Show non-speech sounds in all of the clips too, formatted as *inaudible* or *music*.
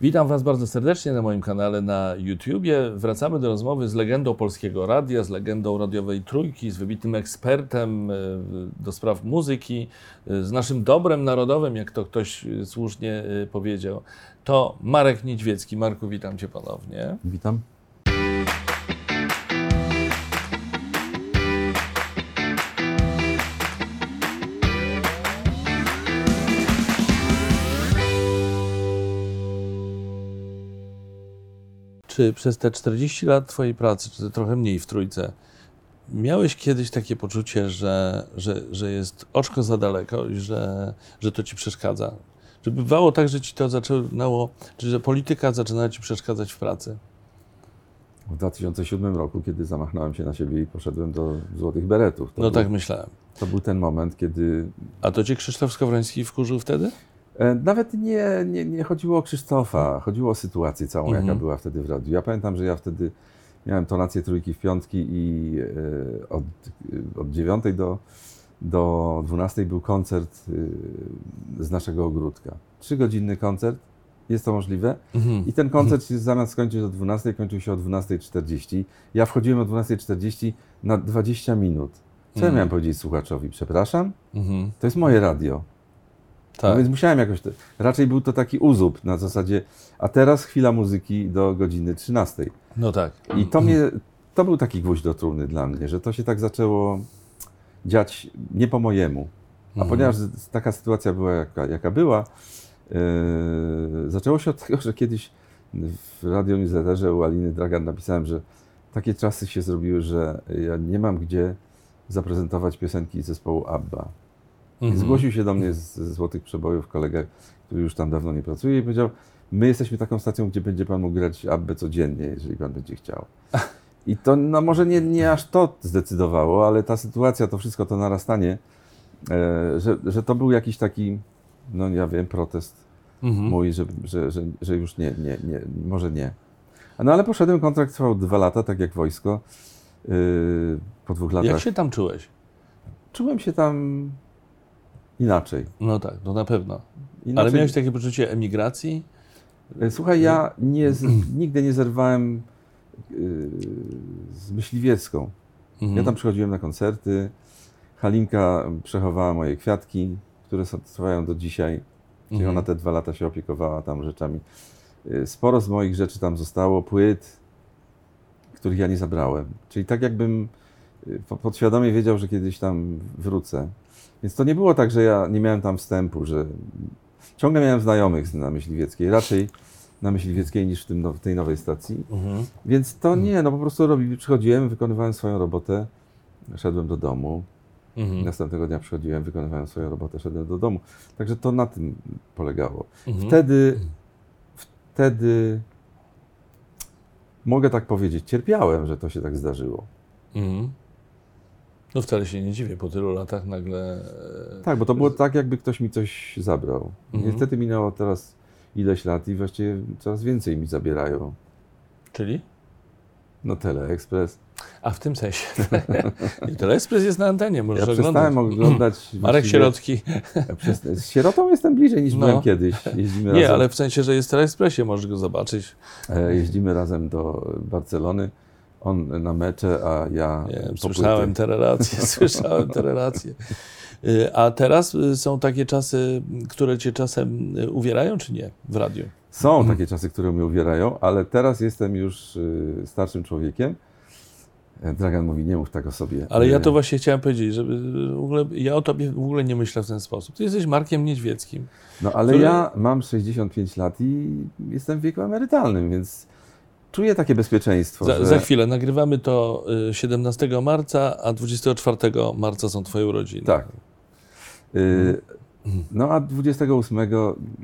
Witam Was bardzo serdecznie na moim kanale na YouTubie. Wracamy do rozmowy z legendą polskiego radia, z legendą radiowej trójki, z wybitnym ekspertem e, do spraw muzyki, e, z naszym dobrem narodowym, jak to ktoś e, słusznie powiedział. To Marek Niedźwiecki. Marku, witam Cię ponownie. Witam. Czy przez te 40 lat Twojej pracy, czy trochę mniej w trójce, miałeś kiedyś takie poczucie, że, że, że jest oczko za daleko i że, że to Ci przeszkadza? Czy bywało tak, że Ci to zaczynało, czy że polityka zaczynała Ci przeszkadzać w pracy? W 2007 roku, kiedy zamachnąłem się na siebie i poszedłem do Złotych Beretów. No był, tak myślałem. To był ten moment, kiedy... A to Cię Krzysztof Skowroński wkurzył wtedy? E, nawet nie, nie, nie chodziło o Krzysztofa, chodziło o sytuację całą, mhm. jaka była wtedy w radiu. Ja pamiętam, że ja wtedy miałem tonację trójki w piątki i e, od, od 9 do, do 12 był koncert e, z naszego ogródka. Trzygodzinny koncert, jest to możliwe. Mhm. I ten koncert mhm. zamiast skończyć o 12, kończył się o 12.40. Ja wchodziłem o 12.40 na 20 minut. Co ja miałem powiedzieć słuchaczowi? Przepraszam? To jest moje radio. Tak. No więc musiałem jakoś. To, raczej był to taki uzup na zasadzie, a teraz chwila muzyki do godziny 13. No tak. I to mnie, to był taki gwóźdź do trumny dla mnie, że to się tak zaczęło dziać nie po mojemu. A mhm. ponieważ taka sytuacja była, jaka, jaka była, yy, zaczęło się od *laughs* tego, że kiedyś w radio newsletterze u Aliny Dragan napisałem, że takie czasy się zrobiły, że ja nie mam gdzie zaprezentować piosenki zespołu ABBA. Mhm. Zgłosił się do mnie z, Złotych Przebojów kolega, który już tam dawno nie pracuje i powiedział, my jesteśmy taką stacją, gdzie będzie Pan mógł grać Abbę codziennie, jeżeli Pan będzie chciał. I to no, może nie, nie aż to zdecydowało, ale ta sytuacja, to wszystko, to narastanie, e, że, że to był jakiś taki, no ja wiem, protest mhm. mój, że, że, że, że już nie, nie, nie, może nie. No ale poszedłem, kontrakt trwał dwa lata, tak jak wojsko. Yy, po dwóch latach. Jak się tam czułeś? Czułem się tam inaczej. No tak, no na pewno. Inaczej... Ale miałeś takie poczucie emigracji? E, słuchaj, ja nie, *clears throat* nigdy nie zerwałem yy, z myśliwiecką. Mhm. Ja tam przychodziłem na koncerty. Halinka przechowała moje kwiatki, które trwają do dzisiaj. Czyli mhm. ona te dwa lata się opiekowała tam rzeczami. E, sporo z moich rzeczy tam zostało, płyt, których ja nie zabrałem. Czyli tak jakbym podświadomie wiedział, że kiedyś tam wrócę. Więc to nie było tak, że ja nie miałem tam wstępu, że ciągle miałem znajomych na Myśliwieckiej, raczej na Myśliwieckiej niż w, tym, w tej nowej stacji. Mhm. Więc to mhm. nie, no po prostu robi, przychodziłem, wykonywałem swoją robotę, szedłem do domu. Mhm. Następnego dnia przychodziłem, wykonywałem swoją robotę, szedłem do domu. Także to na tym polegało. Mhm. Wtedy, wtedy mogę tak powiedzieć, cierpiałem, że to się tak zdarzyło. Mhm. No wcale się nie dziwię, po tylu latach nagle... E, tak, bo to było tak, jakby ktoś mi coś zabrał. Mhm. Niestety minęło teraz ileś lat i właściwie coraz więcej mi zabierają. Czyli? No Teleexpress. A w tym sensie. *laughs* Teleexpress jest na antenie, możesz ja oglądać. przestałem oglądać. *laughs* Marek Sierocki. Ja z Sierotą jestem bliżej niż no. byłem kiedyś. Jeździmy *laughs* nie, razem. ale w sensie, że jest w Teleexpressie, możesz go zobaczyć. E, jeździmy razem do Barcelony. On na mecze, a ja. Nie, słyszałem te relacje, *laughs* słyszałem te relacje. Y, a teraz y, są takie czasy, które cię czasem y, uwierają, czy nie w radiu? Są takie czasy, które mnie uwierają, ale teraz jestem już starszym człowiekiem. Dragan mówi, nie mów tak o sobie. Ale ja to właśnie chciałem powiedzieć, że w ogóle, ja o tobie w ogóle nie myślę w ten sposób. Ty jesteś Markiem Niedźwieckim. No ale który... ja mam 65 lat i jestem w wieku emerytalnym, więc czuję takie bezpieczeństwo. Za, że... za, chwilę, nagrywamy to 17 y, marca, a 24 marca są Twoje urodziny. Tak. Y, no a 28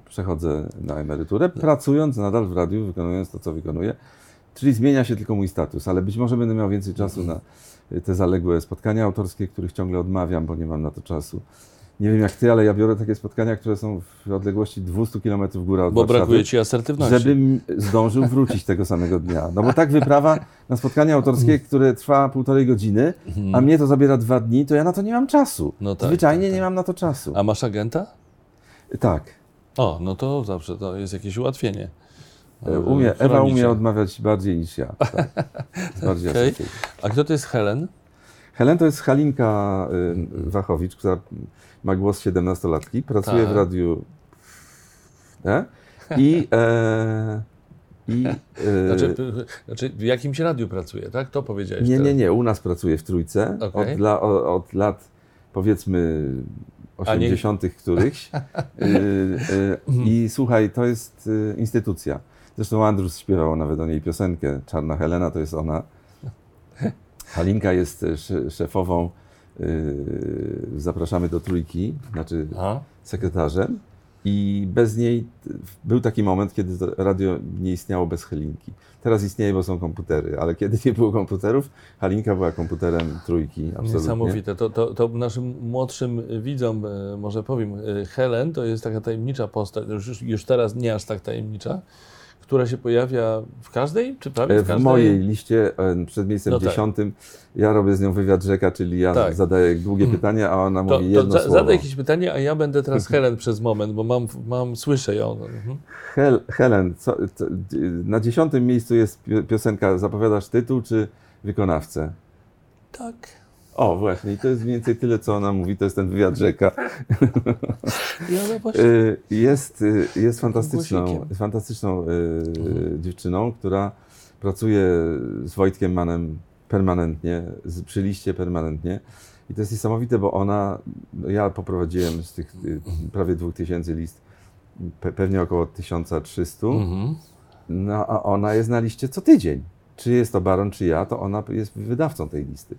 przechodzę na emeryturę, pracując nadal w radiu, wykonując to, co wykonuję. Czyli zmienia się tylko mój status, ale być może będę miał więcej czasu na te zaległe spotkania autorskie, których ciągle odmawiam, bo nie mam na to czasu nie wiem jak ty, ale ja biorę takie spotkania, które są w odległości 200 km w górę od Bo Warszawy, brakuje ci asertywności. Żebym zdążył wrócić tego samego dnia. No bo tak wyprawa na spotkanie autorskie, które trwa półtorej godziny, a mnie to zabiera dwa dni, to ja na to nie mam czasu. No tak, Zwyczajnie tak, tak. nie mam na to czasu. A masz agenta? Tak. O, no to zawsze to jest jakieś ułatwienie. E, Umie, Ewa umie odmawiać bardziej niż ja. Tak. *laughs* Bardziej asertywnie. A kto to jest Helen? Helen to jest Halinka y, Wachowicz, która ma głos 17-latki, pracuje Tak. w radiu e? i, e, i e, Znaczy, znaczy, w jakimś radiu pracuje, tak? To powiedziałeś nie, teraz. nie, nie, u nas pracuje w Trójce Okej. od, od lat powiedzmy A nie- 80 którychś *laughs* y, y, i słuchaj, to jest y, instytucja. Zresztą Andrus śpiewał nawet o niej piosenkę, Czarna Helena to jest ona. Halinka jest e, sze- szefową y, Zapraszamy do Trójki, znaczy A? sekretarzem i bez niej był taki moment, kiedy radio nie istniało bez Halinki. Teraz istnieje, bo są komputery, ale kiedy nie było komputerów, Halinka była komputerem Trójki, absolutnie. Niesamowite. To, to, to naszym młodszym widzom e, może powiem. e, Helen to jest taka tajemnicza postać, już- już teraz nie aż tak tajemnicza, która się pojawia w każdej, czy prawie E, w W każdej? mojej liście e, przed miejscem No tak. dziesiątym ja robię z nią wywiad rzeka, czyli ja Tak. zadaję długie pytania, a ona To, mówi to jedno za, słowo. zadaj jakieś pytanie, a ja będę teraz *laughs* Helen przez moment, bo mam, mam słyszę ją. Mhm. Hel, Helen, co, co, na dziesiątym miejscu jest pi- piosenka, zapowiadasz tytuł czy wykonawcę? Tak. O, właśnie, i to jest mniej więcej tyle, co ona mówi, to jest ten wywiad rzeka. Y, Jest, y, jest fantastyczną, fantastyczną y, dziewczyną, która pracuje z Wojtkiem Manem permanentnie, z, przy liście permanentnie. I to jest niesamowite, bo ona, no ja poprowadziłem z tych prawie 2000 list, pe, pewnie około 1300, Mhm. no a ona jest na liście co tydzień. Czy jest to Baron, czy ja, to ona jest wydawcą tej listy.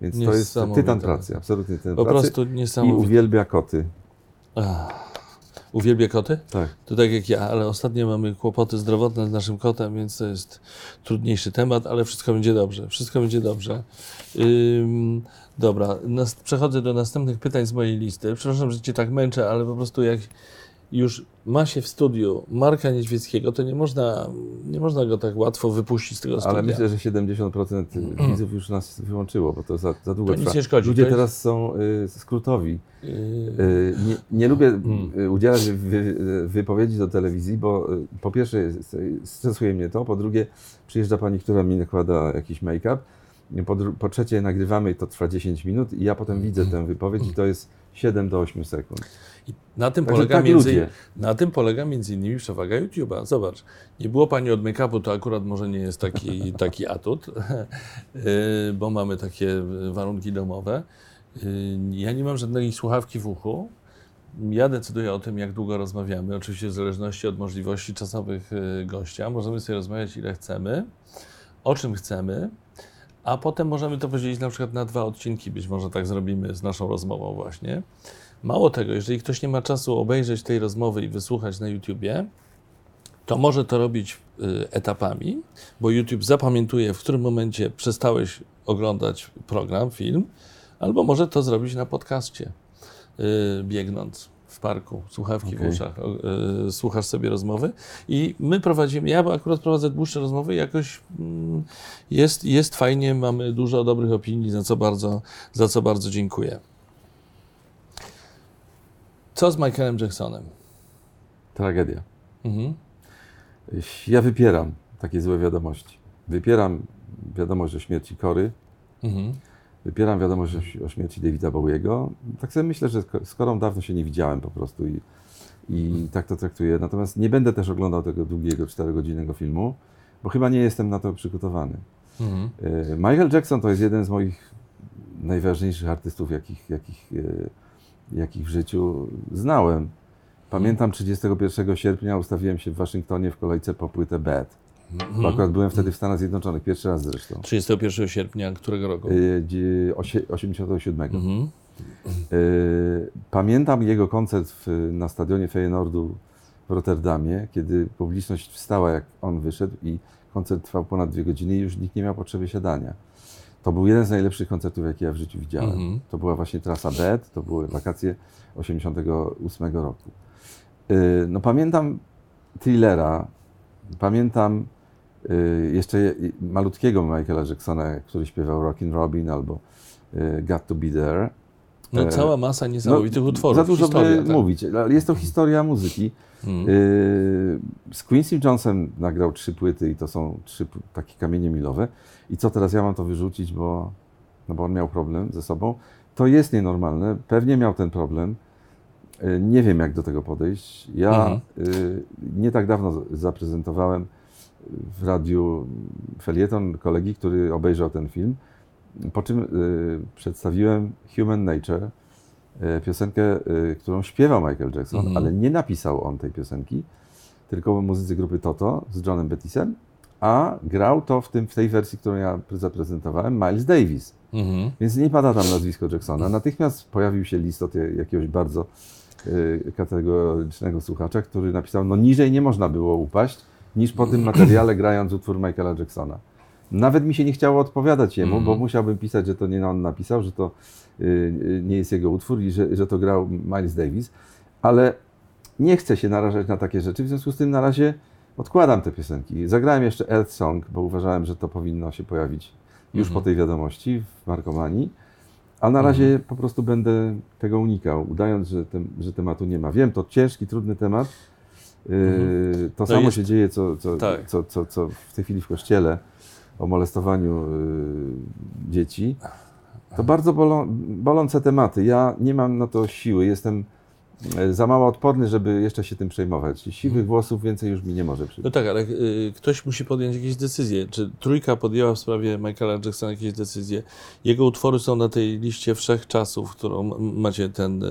Więc to jest tytan pracy, absolutnie tytan Po pracy. prostu I niesamowite. uwielbia koty. Ach. Uwielbia koty? Tak. To tak jak ja, ale ostatnio mamy kłopoty zdrowotne z naszym kotem, więc to jest trudniejszy temat, ale wszystko będzie dobrze. Wszystko będzie dobrze. Ym, dobra, nas, przechodzę do następnych pytań z mojej listy. Przepraszam, że Cię tak męczę, ale po prostu jak już ma się w studiu Marka Niedźwieckiego, to nie można, nie można go tak łatwo wypuścić z tego studia. Ale myślę, że 70% widzów już nas wyłączyło, bo to za, za długo To nic trwa. nie szkodzi, Ludzie jest- teraz są y, skrótowi. Yy, Y, nie, nie lubię Hmm. y, udzielać wy, wypowiedzi do telewizji, bo y, po pierwsze stresuje mnie to, po drugie przyjeżdża pani, która mi nakłada jakiś make-up, po, po trzecie nagrywamy i to trwa 10 minut i ja potem widzę tę wypowiedź i to jest 7 do 8 sekund. I na tym, Także polega tak między, ludzie. na tym polega między innymi przewaga YouTube'a. Zobacz, nie było pani od make-upu, to akurat może nie jest taki, *laughs* taki atut, yy, *laughs* bo mamy takie warunki domowe. Yy, Ja nie mam żadnej słuchawki w uchu. Ja decyduję o tym, jak długo rozmawiamy, oczywiście w zależności od możliwości czasowych yy, gościa. Możemy sobie rozmawiać ile chcemy, o czym chcemy, a potem możemy to podzielić na przykład na dwa odcinki, być może tak zrobimy z naszą rozmową właśnie. Mało tego, jeżeli ktoś nie ma czasu obejrzeć tej rozmowy i wysłuchać na YouTubie, to może to robić y, etapami, bo YouTube zapamiętuje, w którym momencie przestałeś oglądać program, film, albo może to zrobić na podcaście, y, biegnąc w parku, słuchawki w Okej. uszach, y, słuchasz sobie rozmowy i my prowadzimy, ja akurat prowadzę dłuższe rozmowy, jakoś mm, jest, jest fajnie, mamy dużo dobrych opinii, za co bardzo, za co bardzo dziękuję. Co z Michaelem Jacksonem? Tragedia. Mhm. Ja wypieram takie złe wiadomości. Wypieram wiadomość o śmierci Kory, Mhm. Wypieram wiadomość o, śmierci Davida Bowiego. Tak sobie myślę, że z Korą dawno się nie widziałem po prostu i, i tak to traktuję. Natomiast nie będę też oglądał tego długiego, czterogodzinnego filmu, bo chyba nie jestem na to przygotowany. Mhm. E, Michael Jackson to jest jeden z moich najważniejszych artystów, jakich, jakich, e, jakich w życiu znałem. Pamiętam 31 sierpnia ustawiłem się w Waszyngtonie w kolejce po płytę Bad. Bo akurat byłem wtedy w Stanach Zjednoczonych, pierwszy raz zresztą. 31 sierpnia którego roku? E, dzie- osie- 87. Mhm. E, Pamiętam jego koncert w, na stadionie Feyenoordu w Rotterdamie, kiedy publiczność wstała, jak on wyszedł i koncert trwał ponad dwie godziny i już nikt nie miał potrzeby siadania. To był jeden z najlepszych koncertów, jakie ja w życiu widziałem. Mhm. To była właśnie trasa Bed, to były wakacje 88 roku. E, No pamiętam Thrillera, pamiętam y, jeszcze je- malutkiego Michaela Jacksona, który śpiewał Rockin' Robin albo y, Got to Be There. No, E, cała masa niesamowitych utworów. Za dużo historia, by tak. Mm. mówić. ale Jest to historia muzyki. Yy, Z Quincy Jonesem nagrał trzy płyty i to są trzy takie kamienie milowe. I co teraz ja mam to wyrzucić, bo, no bo on miał problem ze sobą. To jest nienormalne. Pewnie miał ten problem. Nie wiem, jak do tego podejść. Ja yy, nie tak dawno zaprezentowałem w radiu felieton kolegi, który obejrzał ten film. Po czym yy, przedstawiłem Human Nature, yy, piosenkę, yy, którą śpiewał Michael Jackson, Mhm. ale nie napisał on tej piosenki, tylko muzycy grupy Toto z Johnem Bettisem, a grał to w, tym, w tej wersji, którą ja zaprezentowałem, Miles Davis. Mhm. Więc nie pada tam nazwisko Jacksona. Natychmiast pojawił się list od jakiegoś bardzo y, kategorycznego słuchacza, który napisał, no niżej nie można było upaść, niż po tym materiale *clears throat* grając utwór Michaela Jacksona. Nawet mi się nie chciało odpowiadać jemu, bo musiałbym pisać, że to nie on napisał, że to y, y, nie jest jego utwór i że, że to grał Miles Davis, ale nie chcę się narażać na takie rzeczy, w związku z tym na razie odkładam te piosenki. Zagrałem jeszcze Earth Song, bo uważałem, że to powinno się pojawić już po tej wiadomości w Markomanii, a na razie po prostu będę tego unikał, udając, że, tem, że tematu nie ma. Wiem, to ciężki, trudny temat. Yy, To No samo jest- się dzieje, co, co, tak. co, co, co w tej chwili w kościele o molestowaniu yy, dzieci. To bardzo bolą, bolące tematy. Ja nie mam na to siły. Jestem za mało odporny, żeby jeszcze się tym przejmować. Siwych włosów więcej już mi nie może No przyjść. tak, ale y, ktoś musi podjąć jakieś decyzje. Czy trójka podjęła w sprawie Michaela Jacksona jakieś decyzje? Jego utwory są na tej liście wszechczasów, którą macie ten, y,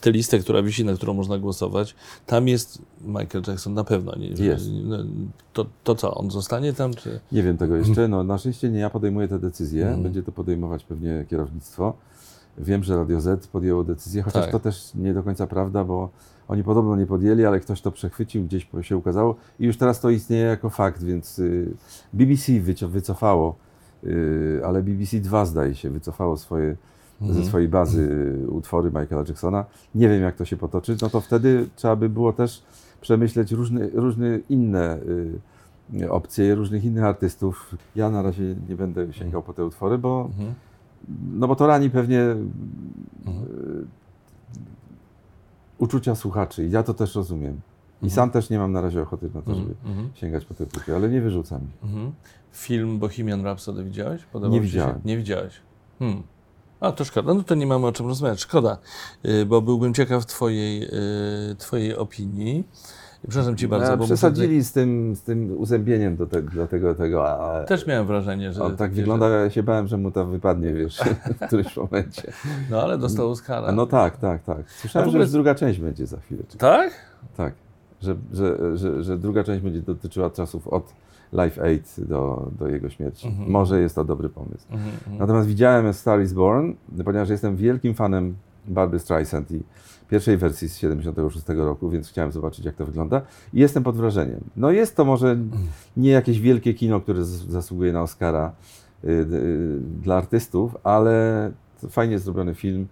tę listę, która wisi, na którą można głosować. Tam jest Michael Jackson na pewno. Nie, Jest. No, To, to co, on zostanie tam? Czy... Nie wiem tego *clears throat* jeszcze. No, na szczęście nie ja podejmuję te decyzje. Mhm. Będzie to podejmować pewnie kierownictwo. Wiem, że Radio Z podjęło decyzję, chociaż Tak. to też nie do końca prawda, bo oni podobno nie podjęli, ale ktoś to przechwycił, gdzieś się ukazało i już teraz to istnieje jako fakt, więc y, BBC wycofało, y, ale BBC 2 zdaje się, wycofało swoje, ze swojej bazy y, utwory Michaela Jacksona. Nie wiem, jak to się potoczy. No to wtedy trzeba by było też przemyśleć różne, różne inne opcje, różnych innych artystów. Ja na razie nie będę sięgał po te utwory, bo, Mhm. No bo to rani pewnie y, uczucia słuchaczy. I ja to też rozumiem. I sam też nie mam na razie ochoty na to, żeby Mhm. sięgać po te płyty, ale nie wyrzucam. Mhm. Film Bohemian Rhapsody widziałeś? Podobał Nie ci się? widziałem. Nie widziałeś. Hmm. A, to szkoda. No to nie mamy o czym rozmawiać. Szkoda, y, bo byłbym ciekaw twojej, y, twojej opinii. Przepraszam Ci bardzo, No, bo muszę przesadzili z tym, z tym uzębieniem do, te, do tego, tego a, Też miałem wrażenie, że... on tak że- wygląda, ja się bałem, że mu to wypadnie, wiesz, *laughs* w którymś momencie. No ale dostał Oscara. No tak, tak, tak. Słyszałem, w że ogóle- już druga część będzie za chwilę. Tak? Tak, że, że, że, że druga część będzie dotyczyła czasów od Life Aid do, do jego śmierci. Może jest to dobry pomysł. Mhm, mhm. Natomiast widziałem Star is Born, ponieważ jestem wielkim fanem Barbry Streisand i pierwszej wersji z 76 roku, więc chciałem zobaczyć, jak to wygląda. I jestem pod wrażeniem. No jest to może nie jakieś wielkie kino, które zasługuje na Oscara y, y, dla artystów, ale fajnie zrobiony film.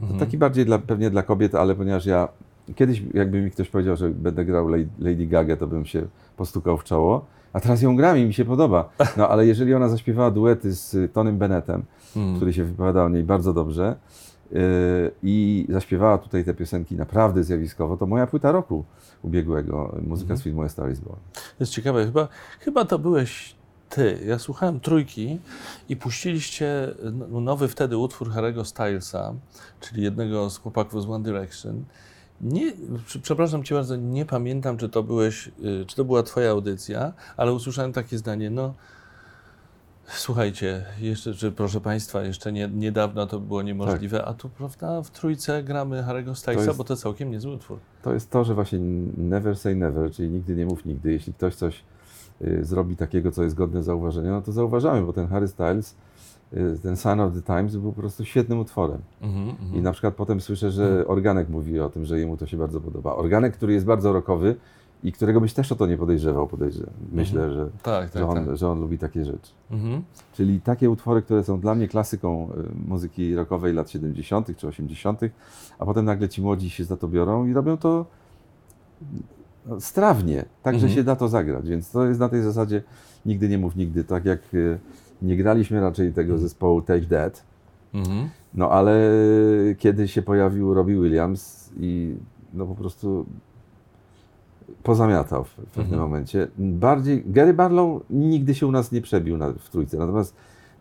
To Taki bardziej dla, pewnie dla kobiet, ale ponieważ ja kiedyś, jakby mi ktoś powiedział, że będę grał Lady- Gaga, to bym się postukał w czoło. A teraz ją gram i mi się podoba. No ale jeżeli ona zaśpiewała duety z Tonym Bennettem, Mhm. który się wypowiada o niej bardzo dobrze i zaśpiewała tutaj te piosenki naprawdę zjawiskowo, to moja płyta roku ubiegłego, muzyka z filmu A Star is Born. Jest ciekawe, chyba, chyba to byłeś ty. Ja słuchałem trójki i puściliście no- nowy wtedy utwór Harry'ego Stylesa, czyli jednego z chłopaków z One Direction. Nie, prze- przepraszam Cię bardzo, nie pamiętam, czy to byłeś, y, czy to była Twoja audycja, ale usłyszałem takie zdanie, no słuchajcie, jeszcze, czy proszę Państwa, jeszcze nie, niedawno to było niemożliwe, a tu, prawda, w trójce gramy Harry'ego Stylesa, bo to całkiem niezły utwór. To jest to, że właśnie never say never, czyli nigdy nie mów nigdy. Jeśli ktoś coś y, zrobi takiego, co jest godne zauważenia, no to zauważamy, bo ten Harry Styles, y, ten Sign of the Times był po prostu świetnym utworem. Mhm, mhm. I na przykład potem słyszę, że Organek mówi o tym, że jemu to się bardzo podoba. Organek, który jest bardzo rockowy i którego byś też o to nie podejrzewał, podejrzewam. Myślę, że, Tak, tak, że, on, tak. że on lubi takie rzeczy. Mhm. Czyli takie utwory, które są dla mnie klasyką y, muzyki rockowej lat 70. czy 80., a potem nagle ci młodzi się za to biorą i robią to no, strawnie, tak, że Mhm. się da to zagrać. Więc to jest na tej zasadzie nigdy nie mów nigdy. Tak jak y, nie graliśmy raczej tego zespołu Take That, Mhm. No ale kiedy się pojawił Robbie Williams i no po prostu pozamiatał w pewnym Mhm. momencie. Bardziej, Gary Barlow nigdy się u nas nie przebił na, w trójce, natomiast,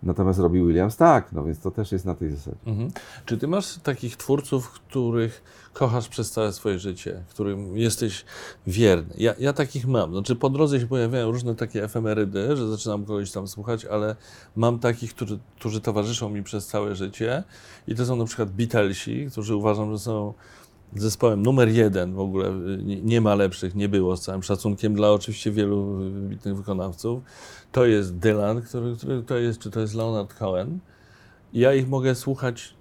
natomiast Robbie Williams tak, no więc to też jest na tej zasadzie. Mhm. Czy ty masz takich twórców, których kochasz przez całe swoje życie, którym jesteś wierny? Ja, ja takich mam. Znaczy po drodze się pojawiają różne takie efemerydy, że zaczynam kogoś tam słuchać, ale mam takich, którzy, którzy towarzyszą mi przez całe życie i to są na przykład Beatlesi, którzy uważam, że są zespołem numer jeden w ogóle, nie, nie ma lepszych, nie było, z całym szacunkiem dla oczywiście wielu wybitnych wykonawców. To jest Dylan, który, który to jest, czy to jest Leonard Cohen. Ja ich mogę słuchać,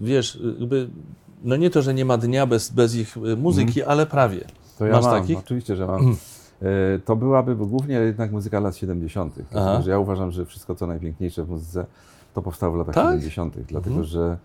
wiesz, jakby, no nie to, że nie ma dnia bez, bez ich y, muzyki, ale prawie. To ja Masz mam, takich? oczywiście, że mam. *clears throat* E, To byłaby głównie jednak muzyka lat 70. Aha. Dlatego, ja uważam, że wszystko co najpiękniejsze w muzyce to powstało w latach Tak? 70. Dlatego, Mhm. że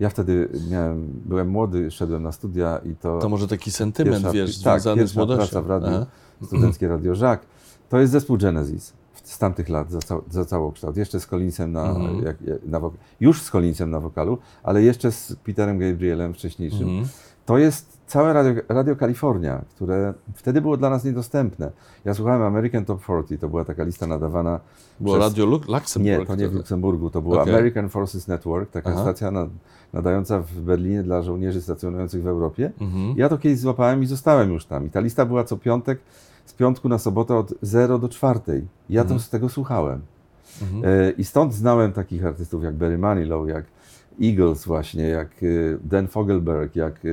ja wtedy miałem, byłem młody, szedłem na studia i to, To może taki sentyment, pierwsza, wiesz, tak, związany z młodością. praca w radiu, Aha. studenckie Radio Jacques. To jest zespół Genesis z tamtych lat za, cał, za całokształt. Jeszcze z Collinsem na, Mhm. jak, na już z Collinsem na wokalu, ale jeszcze z Peterem Gabrielem wcześniejszym. Mhm. To jest całe Radio, Radio California, które wtedy było dla nas niedostępne. Ja słuchałem American Top 40, to była taka lista nadawana. Było przez- Radio Luk- Luxemburg. Nie, to nie w. Luksemburgu, to była Okej. American Forces Network, taka Aha. stacja na, nadająca w Berlinie dla żołnierzy stacjonujących w Europie. Mhm. Ja to kiedyś złapałem i zostałem już tam. I ta lista była co piątek, z piątku na sobotę od 0 do 4. Ja Mhm. to z tego słuchałem. Mhm. E, I stąd znałem takich artystów jak Barry Manilow, jak Eagles właśnie, jak e, Dan Fogelberg, jak e,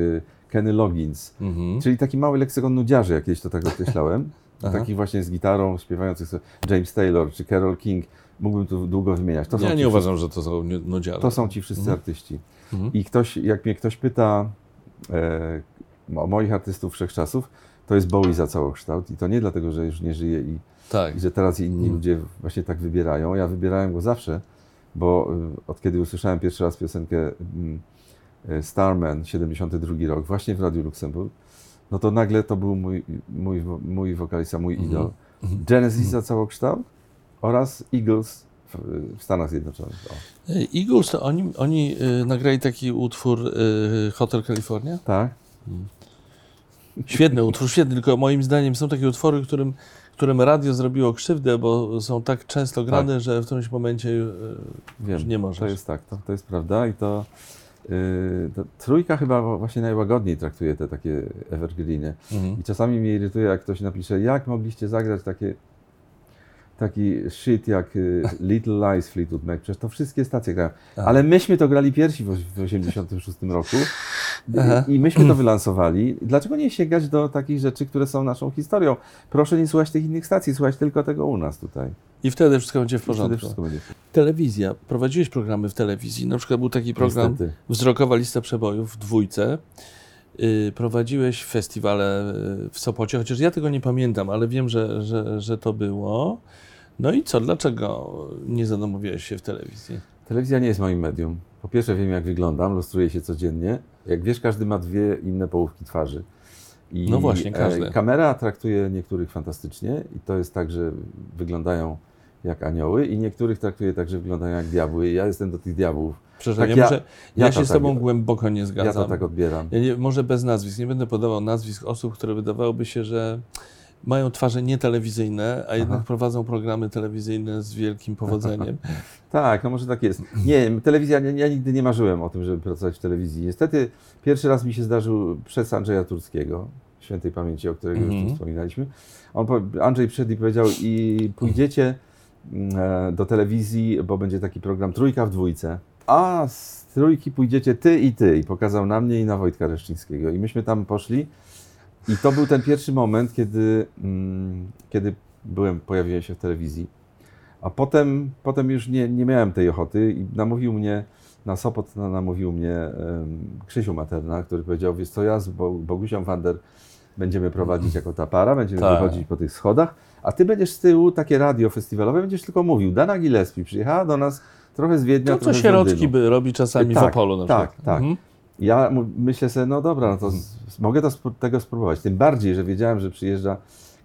Kenny Loggins. Mhm. Czyli taki mały leksykon nudziarzy, jak kiedyś to tak określałem. *laughs* Takich właśnie z gitarą, śpiewających sobie James Taylor czy Carole King. Mógłbym tu długo wymieniać. To Ja nie uważam, że to są nu- nudziary. To są ci wszyscy Mhm. artyści. Mhm. I ktoś, jak mnie ktoś pyta e, o moich artystów wszechczasów, to jest Bowie za całokształt. I to nie dlatego, że już nie żyje i, Tak. i że teraz inni Mhm. ludzie właśnie tak wybierają. Ja wybierałem go zawsze, bo y, od kiedy usłyszałem pierwszy raz piosenkę mm, Starman, 72 rok, właśnie w Radiu Luksemburg, no to nagle to był mój, mój, mój wokalista, mój Mhm. idol. Mhm. Genesis za całokształt oraz Eagles w, Stanach Zjednoczonych. O, Ej, Eagles, to oni, oni y, nagrali taki utwór y, Hotel California? tak? Świetny utwór, świetny, tylko moim zdaniem są takie utwory, którym, którym radio zrobiło krzywdę, bo są tak często grane, że w którymś momencie y, Wiem, Już nie możesz. To jest tak, to, to jest prawda i to trójka chyba właśnie najłagodniej traktuje te takie evergreeny. mhm. I czasami mnie irytuje, jak ktoś napisze, jak mogliście zagrać takie, taki shit jak y, *laughs* Little Lies Fleetwood Mac, przecież to wszystkie stacje grają. Tak. Ale myśmy to grali pierwsi w 1986 roku i, i myśmy to *clears throat* wylansowali. Dlaczego nie sięgać do takich rzeczy, które są naszą historią? Proszę nie słuchać tych innych stacji, słuchać tylko tego u nas tutaj. I wtedy wszystko będzie w porządku. wszystko będzie. Telewizja. Prowadziłeś programy w telewizji. Na przykład był taki program Niestety. Wzrokowa lista przebojów w dwójce. Yy, prowadziłeś festiwale yy, w Sopocie, chociaż ja tego nie pamiętam, ale wiem, że, że, że to było. No i co, dlaczego nie zadomowiłeś się w telewizji? Telewizja nie jest moim medium. Po pierwsze wiem, jak wyglądam, lustruję się codziennie. Jak wiesz, każdy ma dwie inne połówki twarzy. I No właśnie, każdy. E, kamera traktuje niektórych fantastycznie i to jest tak, że wyglądają jak anioły i niektórych traktuje tak, że wyglądają jak diabły. Ja jestem do tych diabłów. Przepraszam, Tak ja, ja- może, ja, ja się to z tak- Tobą głęboko nie zgadzam. Ja to tak odbieram. Ja nie, może bez nazwisk. Nie będę podawał nazwisk osób, które wydawałoby się, że mają twarze nietelewizyjne, a jednak prowadzą programy telewizyjne z wielkim powodzeniem. *laughs* Tak, no może tak jest. Nie, telewizja, nie, ja nigdy nie marzyłem o tym, żeby pracować w telewizji. Niestety pierwszy raz mi się zdarzył przez Andrzeja Turskiego, świętej pamięci, o którego już Mhm. tu wspominaliśmy. On, Andrzej przyszedł i powiedział, i pójdziecie mm, e, do telewizji, bo będzie taki program Trójka w dwójce, a z trójki pójdziecie ty i ty. I pokazał na mnie i na Wojtka Reszczyńskiego. I myśmy tam poszli i to był ten pierwszy moment, kiedy, mm, kiedy byłem, pojawiłem się w telewizji. A potem, potem już nie, nie miałem tej ochoty i namówił mnie, na Sopot na- namówił mnie em, Krzysiu Materna, który powiedział, wiesz co, ja z Bo- Bogusią Wander będziemy prowadzić jako ta para, będziemy Tak. wychodzić po tych schodach, a ty będziesz z tyłu, takie radio festiwalowe, będziesz tylko mówił. Dana Gillespie przyjechała do nas trochę z Wiednia, To, co trochę sierotki Londynu. by robi czasami w Tak, Opolu na tak, przykład. tak. Mhm. Ja myślę sobie, no dobra, no to z, mogę to, tego spróbować. Tym bardziej, że wiedziałem, że przyjeżdża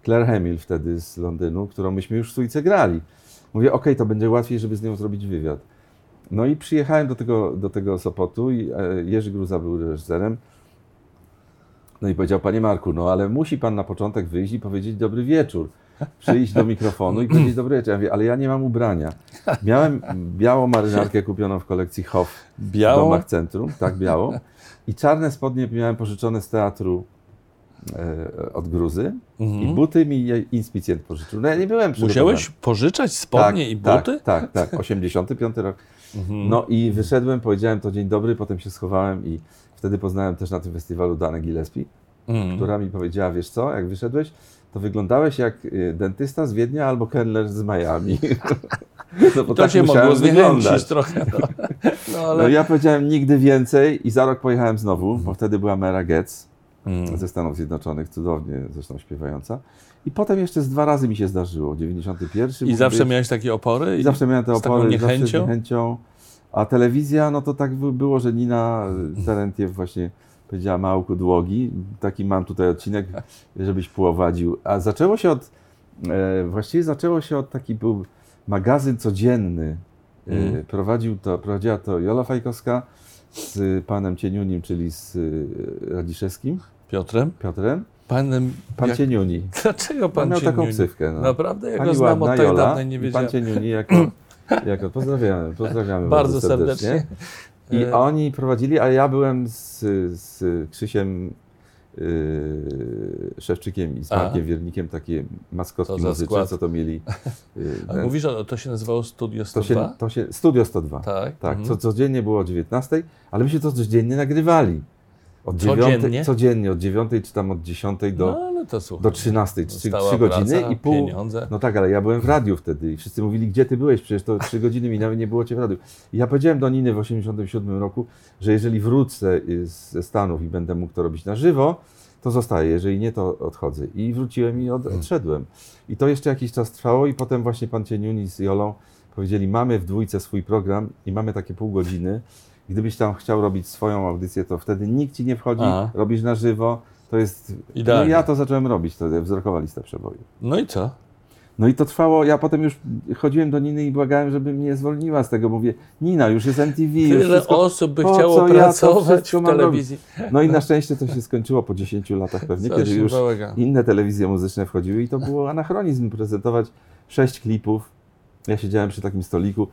Claire Hamill wtedy z Londynu, którą myśmy już w Trójce grali. Mówię, okej, to będzie łatwiej, żeby z nią zrobić wywiad. No i przyjechałem do tego, do tego Sopotu i e, Jerzy Gruza był reżyserem. No i powiedział, panie Marku, no ale musi pan na początek wyjść i powiedzieć dobry wieczór. Przyjść do mikrofonu i powiedzieć dobry wieczór. Ja mówię, ale ja nie mam ubrania. Miałem białą marynarkę kupioną w kolekcji Hoff w Białą? domach centrum, tak białą. I czarne spodnie miałem pożyczone z teatru e, od Gruzy. I buty mi je inspicjent pożyczył. No ja nie byłem. Musiałeś pożyczać spodnie i buty? Tak, tak, tak. 85 rok. No i wyszedłem, powiedziałem to dzień dobry, potem się schowałem i wtedy poznałem też na tym festiwalu Danę Gillespie, Mhm. która mi powiedziała, wiesz co, jak wyszedłeś, to wyglądałeś jak y, dentysta z Wiednia albo kelner z Miami. *laughs* No bo To tak się mogło zniechęcić trochę. No, no ale... No ja powiedziałem nigdy więcej i za rok pojechałem znowu, bo wtedy była Mera Getz Mm. ze Stanów Zjednoczonych, cudownie zresztą śpiewająca. I potem jeszcze z dwa razy mi się zdarzyło. 91 I zawsze być. miałeś takie opory? I zawsze miałem te z taką opory, zawsze z niechęcią? niechęcią. A telewizja, no to tak by- było, że Nina Terentiew właśnie powiedziała Małku Dłogi. Taki mam tutaj odcinek, żebyś połowadził. A zaczęło się od, e, właściwie zaczęło się od taki był magazyn codzienny. Mhm. prowadził to, prowadziła to Jola Fajkowska z panem Cieniunim, czyli z e, Radziszewskim, Piotrem? Piotrem. Panem... Pan jak... Cieniuni. *laughs* Dlaczego Pan pan miał taką Cieniuni? ksywkę. No. Naprawdę? Ja go znam ładna od tak Jola dawna i nie wiedziałem. pan Cieniuni jako, *laughs* jako pozdrawiamy, pozdrawiamy Bardzo serdecznie. I E, oni prowadzili, a ja byłem z, z Krzysiem yy, Szewczykiem i z. Markiem Wiernikiem takie To maskotki muzyczne, co to mieli. Yy, *laughs* A ten- mówisz, o, to się nazywało Studio to 102? się, to się, Studio 102. Tak. Tak, mhm. co codziennie było o 19, ale my się to codziennie nagrywali. Od Codziennie? 9, codziennie, od 9 czy tam od 10 do, No ale to słuchaj. do 13, 3, Stała 3 godziny praca, i pół. pieniądze. No tak, ale ja byłem w radiu wtedy i wszyscy mówili, gdzie ty byłeś, przecież to 3 godziny minęły, nie było cię w radiu. I ja powiedziałem do Niny w 87 roku, że jeżeli wrócę y, ze Stanów i będę mógł to robić na żywo, to zostaję, jeżeli nie, to odchodzę. I wróciłem i od, odszedłem. I to jeszcze jakiś czas trwało i potem właśnie pan Cieniuni z Jolą powiedzieli, mamy w dwójce swój program i mamy takie pół godziny. Gdybyś tam chciał robić swoją audycję, to wtedy nikt ci nie wchodzi, Aha. robisz na żywo. To jest. No Idealnie. i ja to zacząłem robić wtedy, wzrokowa lista przeboju. No i co? No i to trwało, ja potem już chodziłem do Niny i błagałem, żeby mnie zwolniła z tego. Mówię, Nina, już jest MTV, już Tyle wszystko... osób by chciało co ja to pracować wszystko w telewizji. No i na szczęście to się skończyło po 10 latach pewnie, Coś kiedy już nowego. inne telewizje muzyczne wchodziły i to było anachronizm prezentować sześć klipów. Ja siedziałem przy takim stoliku,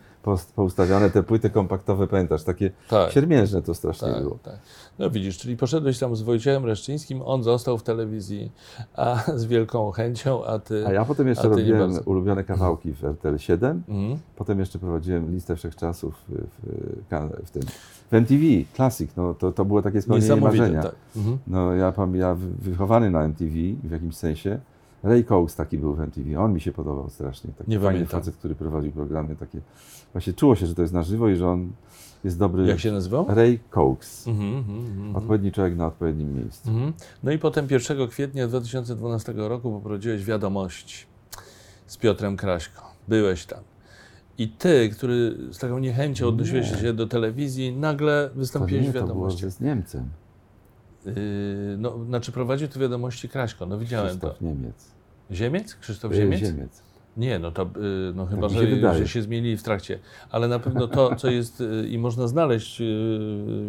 poustawiane te płyty kompaktowe, pamiętasz, takie Tak. siermiężne to strasznie Tak, było. tak. No widzisz, czyli poszedłeś tam z Wojciechem Reszczyńskim, on został w telewizji a, z wielką chęcią, a ty... A ja potem jeszcze robiłem ulubione kawałki w RTL 7. Mhm. Potem jeszcze prowadziłem listę wszechczasów w, w, w tym. W MTV, Classic, no to, to było takie spełnienie marzenia. tak. Mhm. No ja, ja wy- wychowany na MTV w jakimś sensie. Ray Cox taki był w MTV, on mi się podobał strasznie. Taki Nie fajny facet, który prowadził programy takie. Właśnie czuło się, że to jest na żywo i że on jest dobry. Jak się nazywał? Ray Cox. Mhm, mhm, mhm. Odpowiedni człowiek na odpowiednim miejscu. Mhm. No i potem 1 kwietnia 2012 roku poprowadziłeś wiadomości z Piotrem Kraśko. Byłeś tam. I ty, który z taką niechęcią odnosiłeś Nie. się do telewizji, nagle To wystąpiłeś nie, w to było z Niemcem. Yy, no, znaczy prowadził te wiadomości Kraśko, no widziałem Krzysztof to. Niemiec. Ziemiec? Krzysztof E, Ziemiec? Ziemiec. Nie, no to yy, no chyba, mi się że, że się zmienili w trakcie. Ale na pewno to, co jest yy, i można znaleźć yy,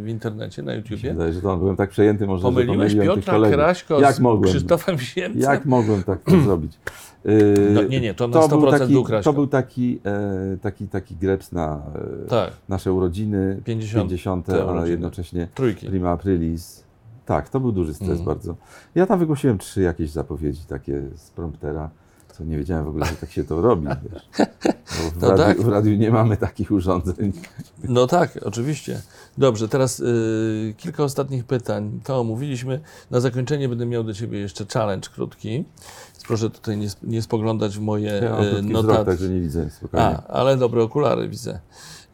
w internecie, na YouTubie. wydaje, że to byłem tak przejęty może, Pomyliłeś że Piotra. Kraśko Jak z mogłem? Krzysztofem Ziemcem? Jak mogłem tak to zrobić? Yy, No, nie, nie, to na 100% był taki, był Kraśko. To był taki, e, taki, taki greps na e, Tak, nasze urodziny, 50. 50, te ale urodziny. jednocześnie trójki. prima aprilis. Tak, to był duży stres Mhm. bardzo. Ja tam wygłosiłem trzy jakieś zapowiedzi takie z promptera, co nie wiedziałem w ogóle, że tak się to robi. *laughs* Wiesz. W, No radiu, tak. w radiu nie mamy takich urządzeń. No tak, oczywiście. Dobrze, teraz y, kilka ostatnich pytań. To omówiliśmy. Na zakończenie będę miał do Ciebie jeszcze challenge krótki. Proszę tutaj nie, nie spoglądać w moje Ja y, notatki. także nie widzę spokojnie. A, ale dobre okulary widzę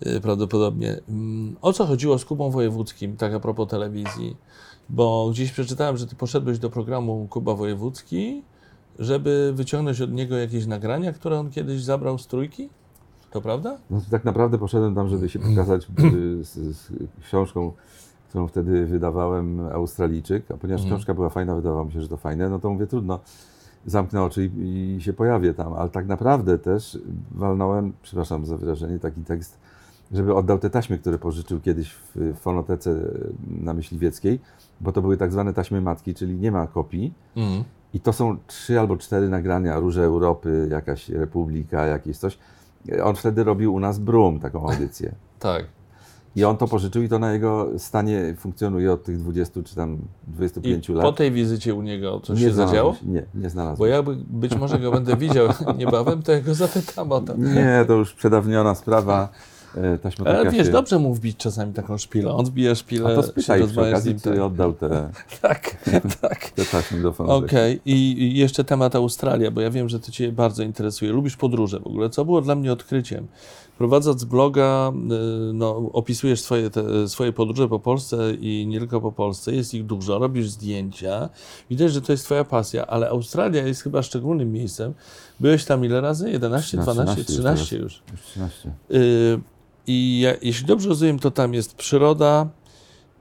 y, prawdopodobnie. Mm, O co chodziło z Kubą Wojewódzkim, tak a propos telewizji? Bo gdzieś przeczytałem, że Ty poszedłeś do programu Kuba Wojewódzki, żeby wyciągnąć od niego jakieś nagrania, które on kiedyś zabrał z trójki? To prawda? No, to tak naprawdę poszedłem tam, żeby się pokazać *clears throat* y, z, z książką, którą wtedy wydawałem, Australijczyk, a ponieważ Mhm. książka była fajna, wydawało mi się, że to fajne, no to mówię, trudno, zamknę oczy i, i się pojawię tam, ale tak naprawdę też walnąłem, przepraszam za wyrażenie, taki tekst żeby oddał te taśmy, które pożyczył kiedyś w fonotece na Myśliwieckiej, bo to były tak zwane taśmy matki, czyli nie ma kopii. Mhm. I to są trzy albo cztery nagrania, Róże Europy, jakaś Republika, jakieś coś. On wtedy robił u nas Brum, taką audycję. *laughs* Tak. I on to pożyczył i to na jego stanie funkcjonuje od tych 20 czy tam 25 I lat. po tej wizycie u niego coś nie się zadziało? Nie, nie znalazłem. Bo ja by- być może go będę widział *laughs* niebawem, to ja go zapytam o to. Nie, to już przedawniona sprawa. *laughs* E, Ale wiesz, się... dobrze mu wbić czasami taką szpilę. On wbija szpilę, A to się spytaj przy rozmawia z okazji, czy Tak, oddał te, *laughs* tak. tak. te taśmy do. Okej, I i jeszcze temat Australia, bo ja wiem, że to Cię bardzo interesuje. Lubisz podróże w ogóle, co było dla mnie odkryciem. Prowadząc bloga, y, no, opisujesz swoje, te, swoje podróże po Polsce i nie tylko po Polsce. Jest ich dużo, robisz zdjęcia. Widać, że to jest Twoja pasja, ale Australia jest chyba szczególnym miejscem. Byłeś tam ile razy? 11, 12, 13 już. Już 13. Y, I ja, jeśli dobrze rozumiem, to tam jest przyroda,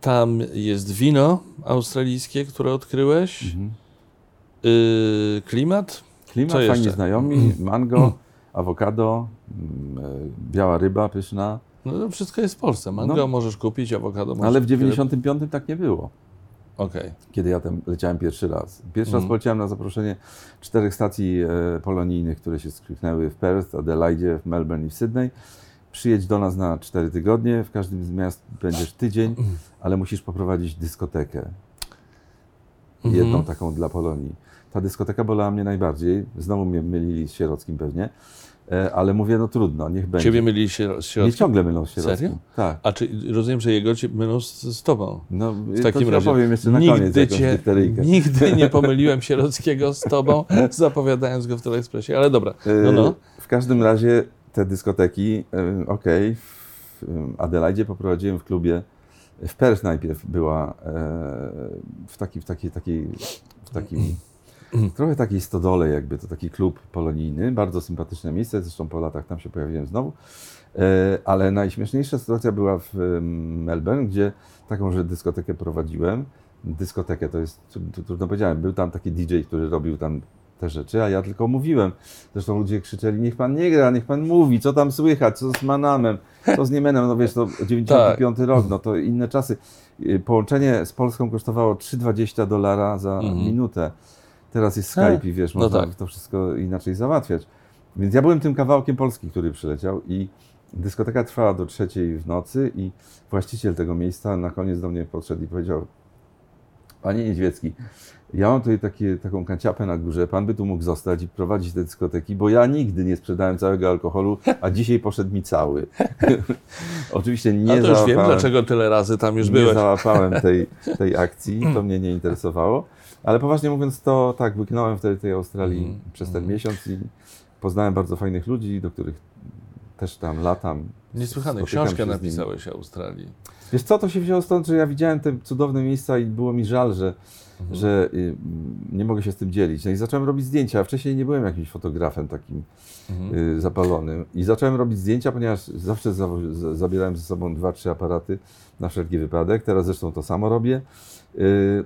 tam jest wino australijskie, które odkryłeś, Mhm. y, klimat. Klimat, Co fajni jeszcze? znajomi, mango, awokado, mm, e, biała ryba pyszna. No to wszystko jest w Polsce. Mango No. możesz kupić, awokado możesz Ale w kupić. 95 tak nie było, Okej. kiedy ja tam leciałem pierwszy raz. Pierwszy Mhm. raz poleciałem na zaproszenie czterech stacji e, polonijnych, które się skrypnęły w Perth, Adelaide, w Melbourne i w Sydney. Przyjedź do nas na cztery tygodnie, w każdym z miast będziesz tydzień, ale musisz poprowadzić dyskotekę. Mhm. jedną taką dla Polonii. Ta dyskoteka bolała mnie najbardziej. Znowu mnie mylili z Sierockim pewnie. E, Ale mówię, no trudno, niech będzie. Ciebie myli się z Mnie środkiem? ciągle mylą z Sierockim. Serio? Tak. A czy rozumiem, że jego cię mylą z, z tobą? No, W takim razie opowiem jeszcze na koniec nigdy, jakąś cię, nigdy nie *laughs* pomyliłem Sierockiego z tobą, zapowiadając go w Teleekspresie, ale dobra. No, no. E, W każdym razie te dyskoteki, okej, w e, Adelaidzie poprowadziłem w klubie, w Perth najpierw była e, w, taki, w, takiej, takiej, w takim, trochę takiej stodole jakby, to taki klub polonijny, bardzo sympatyczne miejsce, zresztą po latach tam się pojawiłem znowu, E, ale najśmieszniejsza sytuacja była w Melbourne, gdzie taką, że dyskotekę prowadziłem, dyskotekę to jest, tru- tru- trudno powiedziałem, był tam taki DJ, który robił tam te rzeczy, a ja tylko mówiłem. Zresztą ludzie krzyczeli, niech pan nie gra, niech pan mówi, co tam słychać, co z Manamem, co z Niemenem, no wiesz, to 95 Tak. rok, no to inne czasy. Y, Połączenie z Polską kosztowało 3,20 dolara za Mhm. minutę. Teraz jest Skype i wiesz, no można tak. to wszystko inaczej załatwiać. Więc ja byłem tym kawałkiem Polski, który przyleciał i dyskoteka trwała do trzeciej w nocy i właściciel tego miejsca na koniec do mnie podszedł i powiedział Panie Niedźwiecki, ja mam tutaj takie, taką kanciapę na górze, pan by tu mógł zostać i prowadzić te dyskoteki, bo ja nigdy nie sprzedałem całego alkoholu, a dzisiaj poszedł mi cały. *laughs* Oczywiście nie A to już wiem, dlaczego tyle razy tam już nie byłeś. załapałem *laughs* tej, tej akcji, to mnie nie interesowało. Ale poważnie mówiąc, to tak, łyknąłem wtedy tej Australii Mhm, przez ten mhm. miesiąc i poznałem bardzo fajnych ludzi, do których też tam latam. Niesłychane. Książkę napisałeś o Australii. Wiesz co, to się wzięło stąd, że ja widziałem te cudowne miejsca i było mi żal, że, Mhm. że y, nie mogę się z tym dzielić. No i zacząłem robić zdjęcia. Wcześniej nie byłem jakimś fotografem takim Mhm. y, zapalonym. I zacząłem robić zdjęcia, ponieważ zawsze za, za, zabierałem ze sobą dwa, trzy aparaty na wszelki wypadek. Teraz zresztą to samo robię. Y,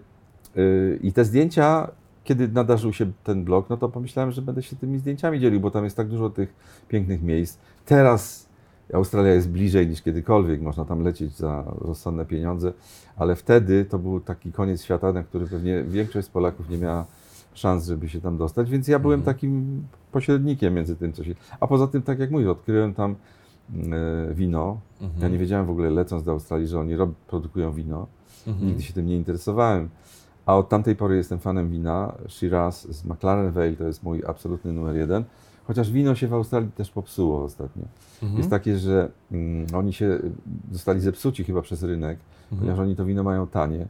I te zdjęcia, kiedy nadarzył się ten blog, no to pomyślałem, że będę się tymi zdjęciami dzielił, bo tam jest tak dużo tych pięknych miejsc. Teraz Australia jest bliżej niż kiedykolwiek, można tam lecieć za rozsądne pieniądze, ale wtedy to był taki koniec świata, na który pewnie większość z Polaków nie miała szans, żeby się tam dostać, więc ja byłem Mhm. takim pośrednikiem między tym, co się... A poza tym, tak jak mówię, odkryłem tam e, wino. Mhm. Ja nie wiedziałem w ogóle, lecąc do Australii, że oni rob, produkują wino. Mhm. Nigdy się tym nie interesowałem. A od tamtej pory jestem fanem wina. Shiraz z McLaren Vale to jest mój absolutny numer jeden. Chociaż wino się w Australii też popsuło ostatnio. Mhm. Jest takie, że mm, oni się zostali zepsuci chyba przez rynek, Mhm. ponieważ oni to wino mają tanie.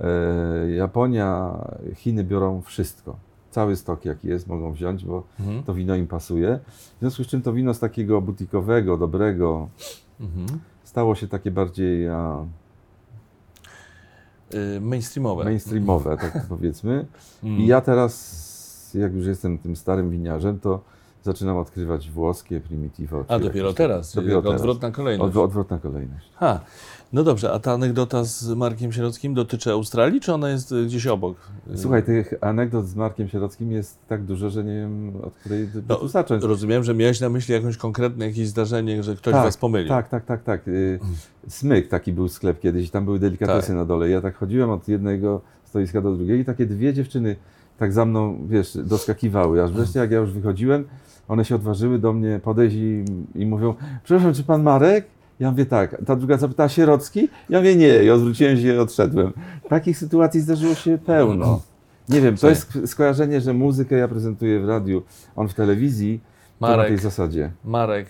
E, Japonia, Chiny biorą wszystko. Cały stok jaki jest mogą wziąć, bo Mhm. to wino im pasuje. W związku z czym to wino z takiego butikowego, dobrego, Mhm. stało się takie bardziej a, Y, Mainstreamowe. mainstreamowe, tak powiedzmy. Mhm. I ja teraz, jak już jestem tym starym winiarzem, to zaczynam odkrywać włoskie primitivo. A dopiero teraz, dopiero teraz. odwrotna kolejność. Od, odwrotna kolejność. Ha, no dobrze, a ta anegdota z Markiem Sierockim dotyczy Australii, czy ona jest y, gdzieś obok? Słuchaj, tych anegdot z Markiem Sierockim jest tak dużo, że nie wiem, od której No, zacząć. Rozumiem, że miałeś na myśli jakieś konkretne jakieś zdarzenie, że ktoś tak, was pomylił. Tak, tak, tak, tak. Y, Smyk taki był sklep kiedyś, tam były delikatesy Tak. na dole. Ja tak chodziłem od jednego stoiska do drugiego i takie dwie dziewczyny tak za mną, wiesz, doskakiwały. Aż wreszcie jak ja już wychodziłem, one się odważyły do mnie podejść i, i mówią, przepraszam, czy pan Marek? Ja mówię tak. Ta druga zapytała, Sierocki? Ja mówię nie. I odwróciłem się i odszedłem. Takich sytuacji zdarzyło się pełno. Nie wiem, to jest skojarzenie, że muzykę ja prezentuję w radiu, on w telewizji, to na Marek. tej zasadzie. Marek,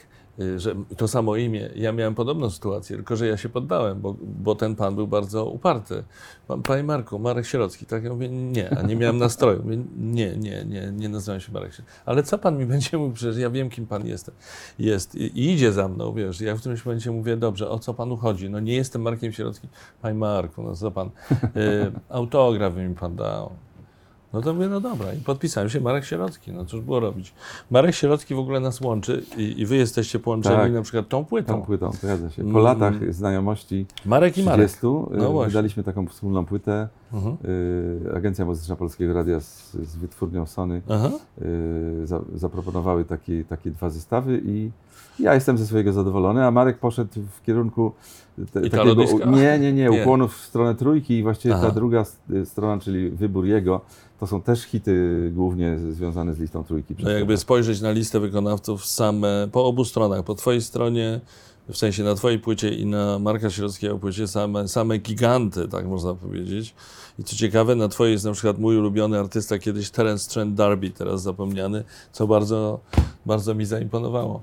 że to samo imię. Ja miałem podobną sytuację, tylko że ja się poddałem, bo, bo ten pan był bardzo uparty. Pan, Panie Marku, Marek Sierocki, tak? Ja mówię, nie, a nie miałem nastroju. Mówię, nie, nie, nie, nie nazywam się Marek Sierocki. Ale co pan mi będzie mówił, przecież ja wiem, kim pan jest. jest i, idzie za mną, wiesz. Ja w którymś momencie mówię, dobrze, o co panu chodzi? No nie jestem Markiem Sierockim. Panie Marku, no co pan, y, autograf mi pan dał. No to mówię, no dobra. I podpisałem się Marek Sierocki. No cóż było robić. Marek Sierocki w ogóle nas łączy i, i wy jesteście połączeni Tak. na przykład tą płytą. Tą płytą, zgadza się. Po Mm. latach znajomości Marek i Marek. 30 y, No właśnie. wydaliśmy taką wspólną płytę. Mhm. Y, Agencja Muzyczna Polskiego Radia z, z wytwórnią Sony y, za, zaproponowały takie, takie dwa zestawy i ja jestem ze swojego zadowolony, a Marek poszedł w kierunku te, disco? nie, nie, nie, Nie. ukłonów w stronę trójki i właściwie Aha. ta druga s- strona, czyli wybór jego, to są też hity głównie związane z listą trójki. No jakby spojrzeć na listę wykonawców same, po obu stronach, po twojej stronie, w sensie na twojej płycie i na Marka Sierockiego płycie same, same giganty, tak można powiedzieć. I co ciekawe, na twojej jest na przykład mój ulubiony artysta kiedyś Terence Trent D'Arby, teraz zapomniany, co bardzo, bardzo mi zaimponowało.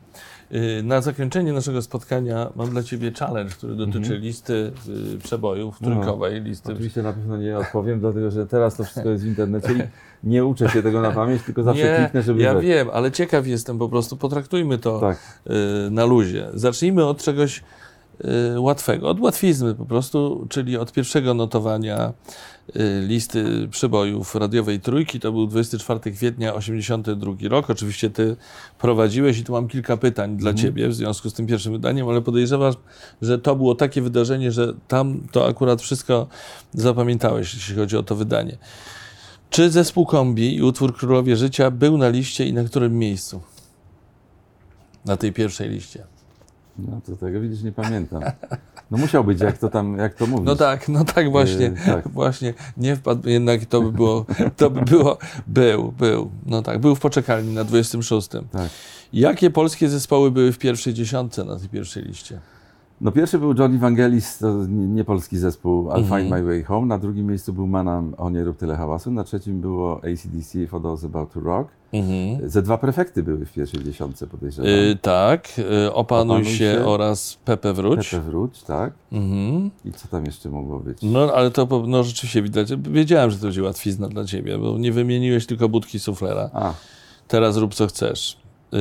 Yy, Na zakończenie naszego spotkania mam dla Ciebie challenge, który dotyczy Mhm. listy yy, przebojów, No, trójkowej listy. Oczywiście na pewno nie odpowiem, dlatego że teraz to wszystko jest w internecie i *laughs* nie uczę się tego na pamięć, tylko zawsze Nie, kliknę, żeby ja wejść. wiem, ale ciekaw jestem po prostu, potraktujmy to Tak. y, na luzie. Zacznijmy od czegoś y, łatwego, od łatwizny po prostu, czyli od pierwszego notowania y, listy przebojów radiowej trójki. To był 24 kwietnia 82 rok. Oczywiście ty prowadziłeś i tu mam kilka pytań dla ciebie w związku z tym pierwszym wydaniem, ale podejrzewam, że to było takie wydarzenie, że tam to akurat wszystko zapamiętałeś, jeśli chodzi o to wydanie. Czy zespół Kombi i utwór Królowie Życia był na liście i na którym miejscu? Na tej pierwszej liście. No to tego widzisz, nie pamiętam. No musiał być, jak to tam, jak to mówisz. No tak, no tak właśnie, Yy, tak. właśnie, nie wpadł, jednak to by było, to by było, był, był, no tak, był w poczekalni na 26. Tak. Jakie polskie zespoły były w pierwszej dziesiątce na tej pierwszej liście? No pierwszy był Johnny Vangelis, to nie, nie polski zespół, I'll Mhm. Find My Way Home. Na drugim miejscu był Manam, O nie rób tyle hałasu. Na trzecim było ACDC, For Those About to Rock. Mhm. Ze dwa prefekty były w pierwszej dziesiątce, podejrzewam. Y, tak, y, opanuj, Opanuj się, się. oraz Pepe wróć. Pepe Wróć, tak. Mhm. I co tam jeszcze mogło być? No, ale to no, rzeczywiście widać. Wiedziałem, że to będzie łatwizna dla ciebie, bo nie wymieniłeś tylko budki suflera. A, Teraz rób co chcesz. Yy,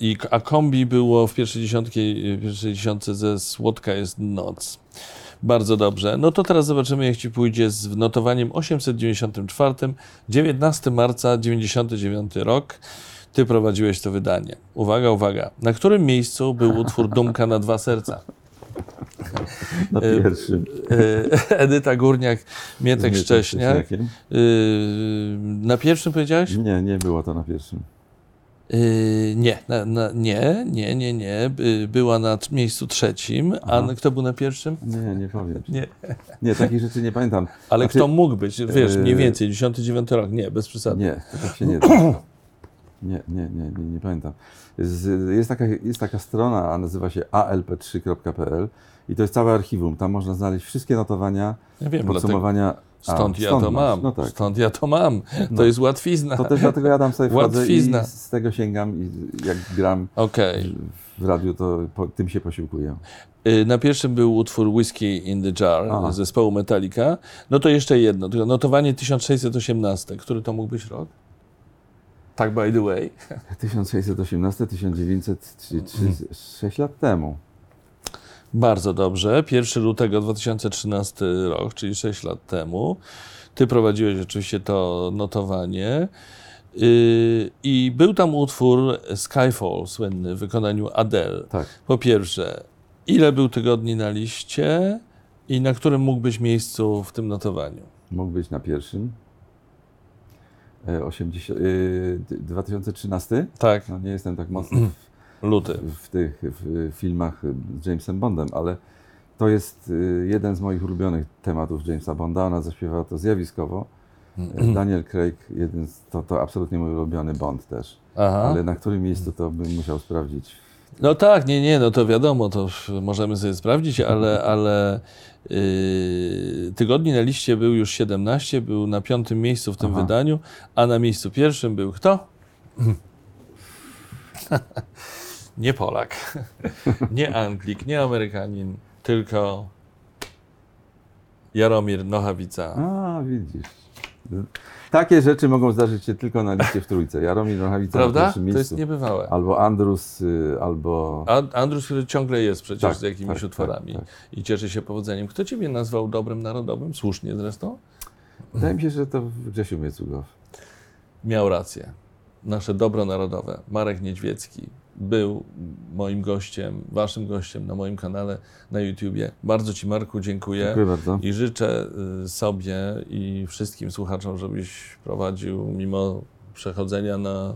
i, a kombi było w pierwszej, dziesiątki, w pierwszej dziesiątce ze Słodka jest noc. Bardzo dobrze. No to teraz zobaczymy, jak ci pójdzie z notowaniem 894, 19 marca 99 rok. Ty prowadziłeś to wydanie. Uwaga, uwaga. Na którym miejscu był utwór Dumka na dwa serca? na Y, pierwszym. Yy, Edyta Górniak, Mietek Szcześniak. Yy, na pierwszym powiedziałeś? Nie, nie było to na pierwszym. Yy, nie, na, na, nie, nie, nie, nie. By- Była na miejscu trzecim, a Aha. kto był na pierwszym? Nie, nie powiem. Nie. Nie, takich rzeczy nie pamiętam. Ale Znaczy, kto mógł być? Wiesz, mniej yy, więcej, 10-9 rok. Nie, bez przesady. Nie, tak się nie da. *clears throat* Nie, nie, nie, nie, nie pamiętam. Jest, taka, jest taka strona, a nazywa się alp3.pl i to jest całe archiwum. Tam można znaleźć wszystkie notowania, Ja wiem, dlatego, podsumowania. A, stąd ja to masz. mam. No tak. Stąd ja to mam. To No. jest łatwizna. To też dlatego ja tam sobie Łatwizna. i z tego sięgam i jak gram Okej. w radiu, to po, tym się posiłkuję. Yy, Na pierwszym był utwór Whiskey in the Jar Aha. zespołu Metallica. No to jeszcze jedno. Notowanie 1618. Który to mógł być rok? Tak, by the way. 1618, 1903, 6 lat temu. Bardzo dobrze. 1 lutego 2013 rok, czyli 6 lat temu. Ty prowadziłeś oczywiście to notowanie. Yy, I był tam utwór Skyfall, słynny, w wykonaniu Adele. Tak. Po pierwsze, ile był tygodni na liście i na którym mógł być miejscu w tym notowaniu? Mógł być na pierwszym. E, 80, y, 2013? Tak, No, nie jestem tak mocno *clears throat* luty. w, w tych w filmach z Jamesem Bondem, ale to jest y, jeden z moich ulubionych tematów Jamesa Bonda. Ona zaśpiewała to zjawiskowo. E, Daniel Craig, jeden z, to, to absolutnie mój ulubiony Bond też. Aha. Ale na którym miejscu to bym musiał sprawdzić. No tak, nie, nie, no to wiadomo, to możemy sobie sprawdzić, ale, *laughs* ale yy, tygodni na liście był już 17, był na piątym miejscu w tym Aha. wydaniu, a na miejscu pierwszym był kto? *laughs* nie Polak, *laughs* nie Anglik, nie Amerykanin, tylko Jaromir Nochawica. A, widzisz. Takie rzeczy mogą zdarzyć się tylko na liście w trójce. Jaromir Nochawica na Prawda? pierwszym To miejscu. jest niebywałe. Albo Andrus, y, albo... A Andrus, który ciągle jest przecież Tak, z jakimiś tak, utworami tak, tak. i cieszy się powodzeniem. Kto ciebie nazwał dobrem narodowym? Słusznie zresztą. Wydaje mi się, że to Grzesiu Miecugow. Miał rację. Nasze dobro narodowe. Marek Niedźwiecki był moim gościem, waszym gościem na moim kanale na YouTubie. Bardzo Ci, Marku, dziękuję. Dziękuję bardzo. I życzę y, sobie i wszystkim słuchaczom, żebyś prowadził, mimo przechodzenia na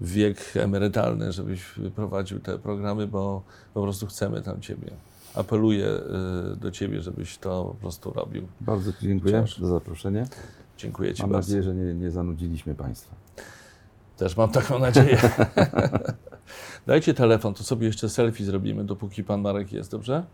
wiek emerytalny, żebyś prowadził te programy, bo po prostu chcemy tam Ciebie. Apeluję y, do Ciebie, żebyś to po prostu robił. Bardzo Ci dziękuję Wciąż. za zaproszenie. Dziękuję Ci Mam bardzo. nadzieję, że nie, nie zanudziliśmy Państwa. Też mam taką nadzieję. *laughs* Dajcie telefon, to sobie jeszcze selfie zrobimy, dopóki Pan Marek jest, dobrze?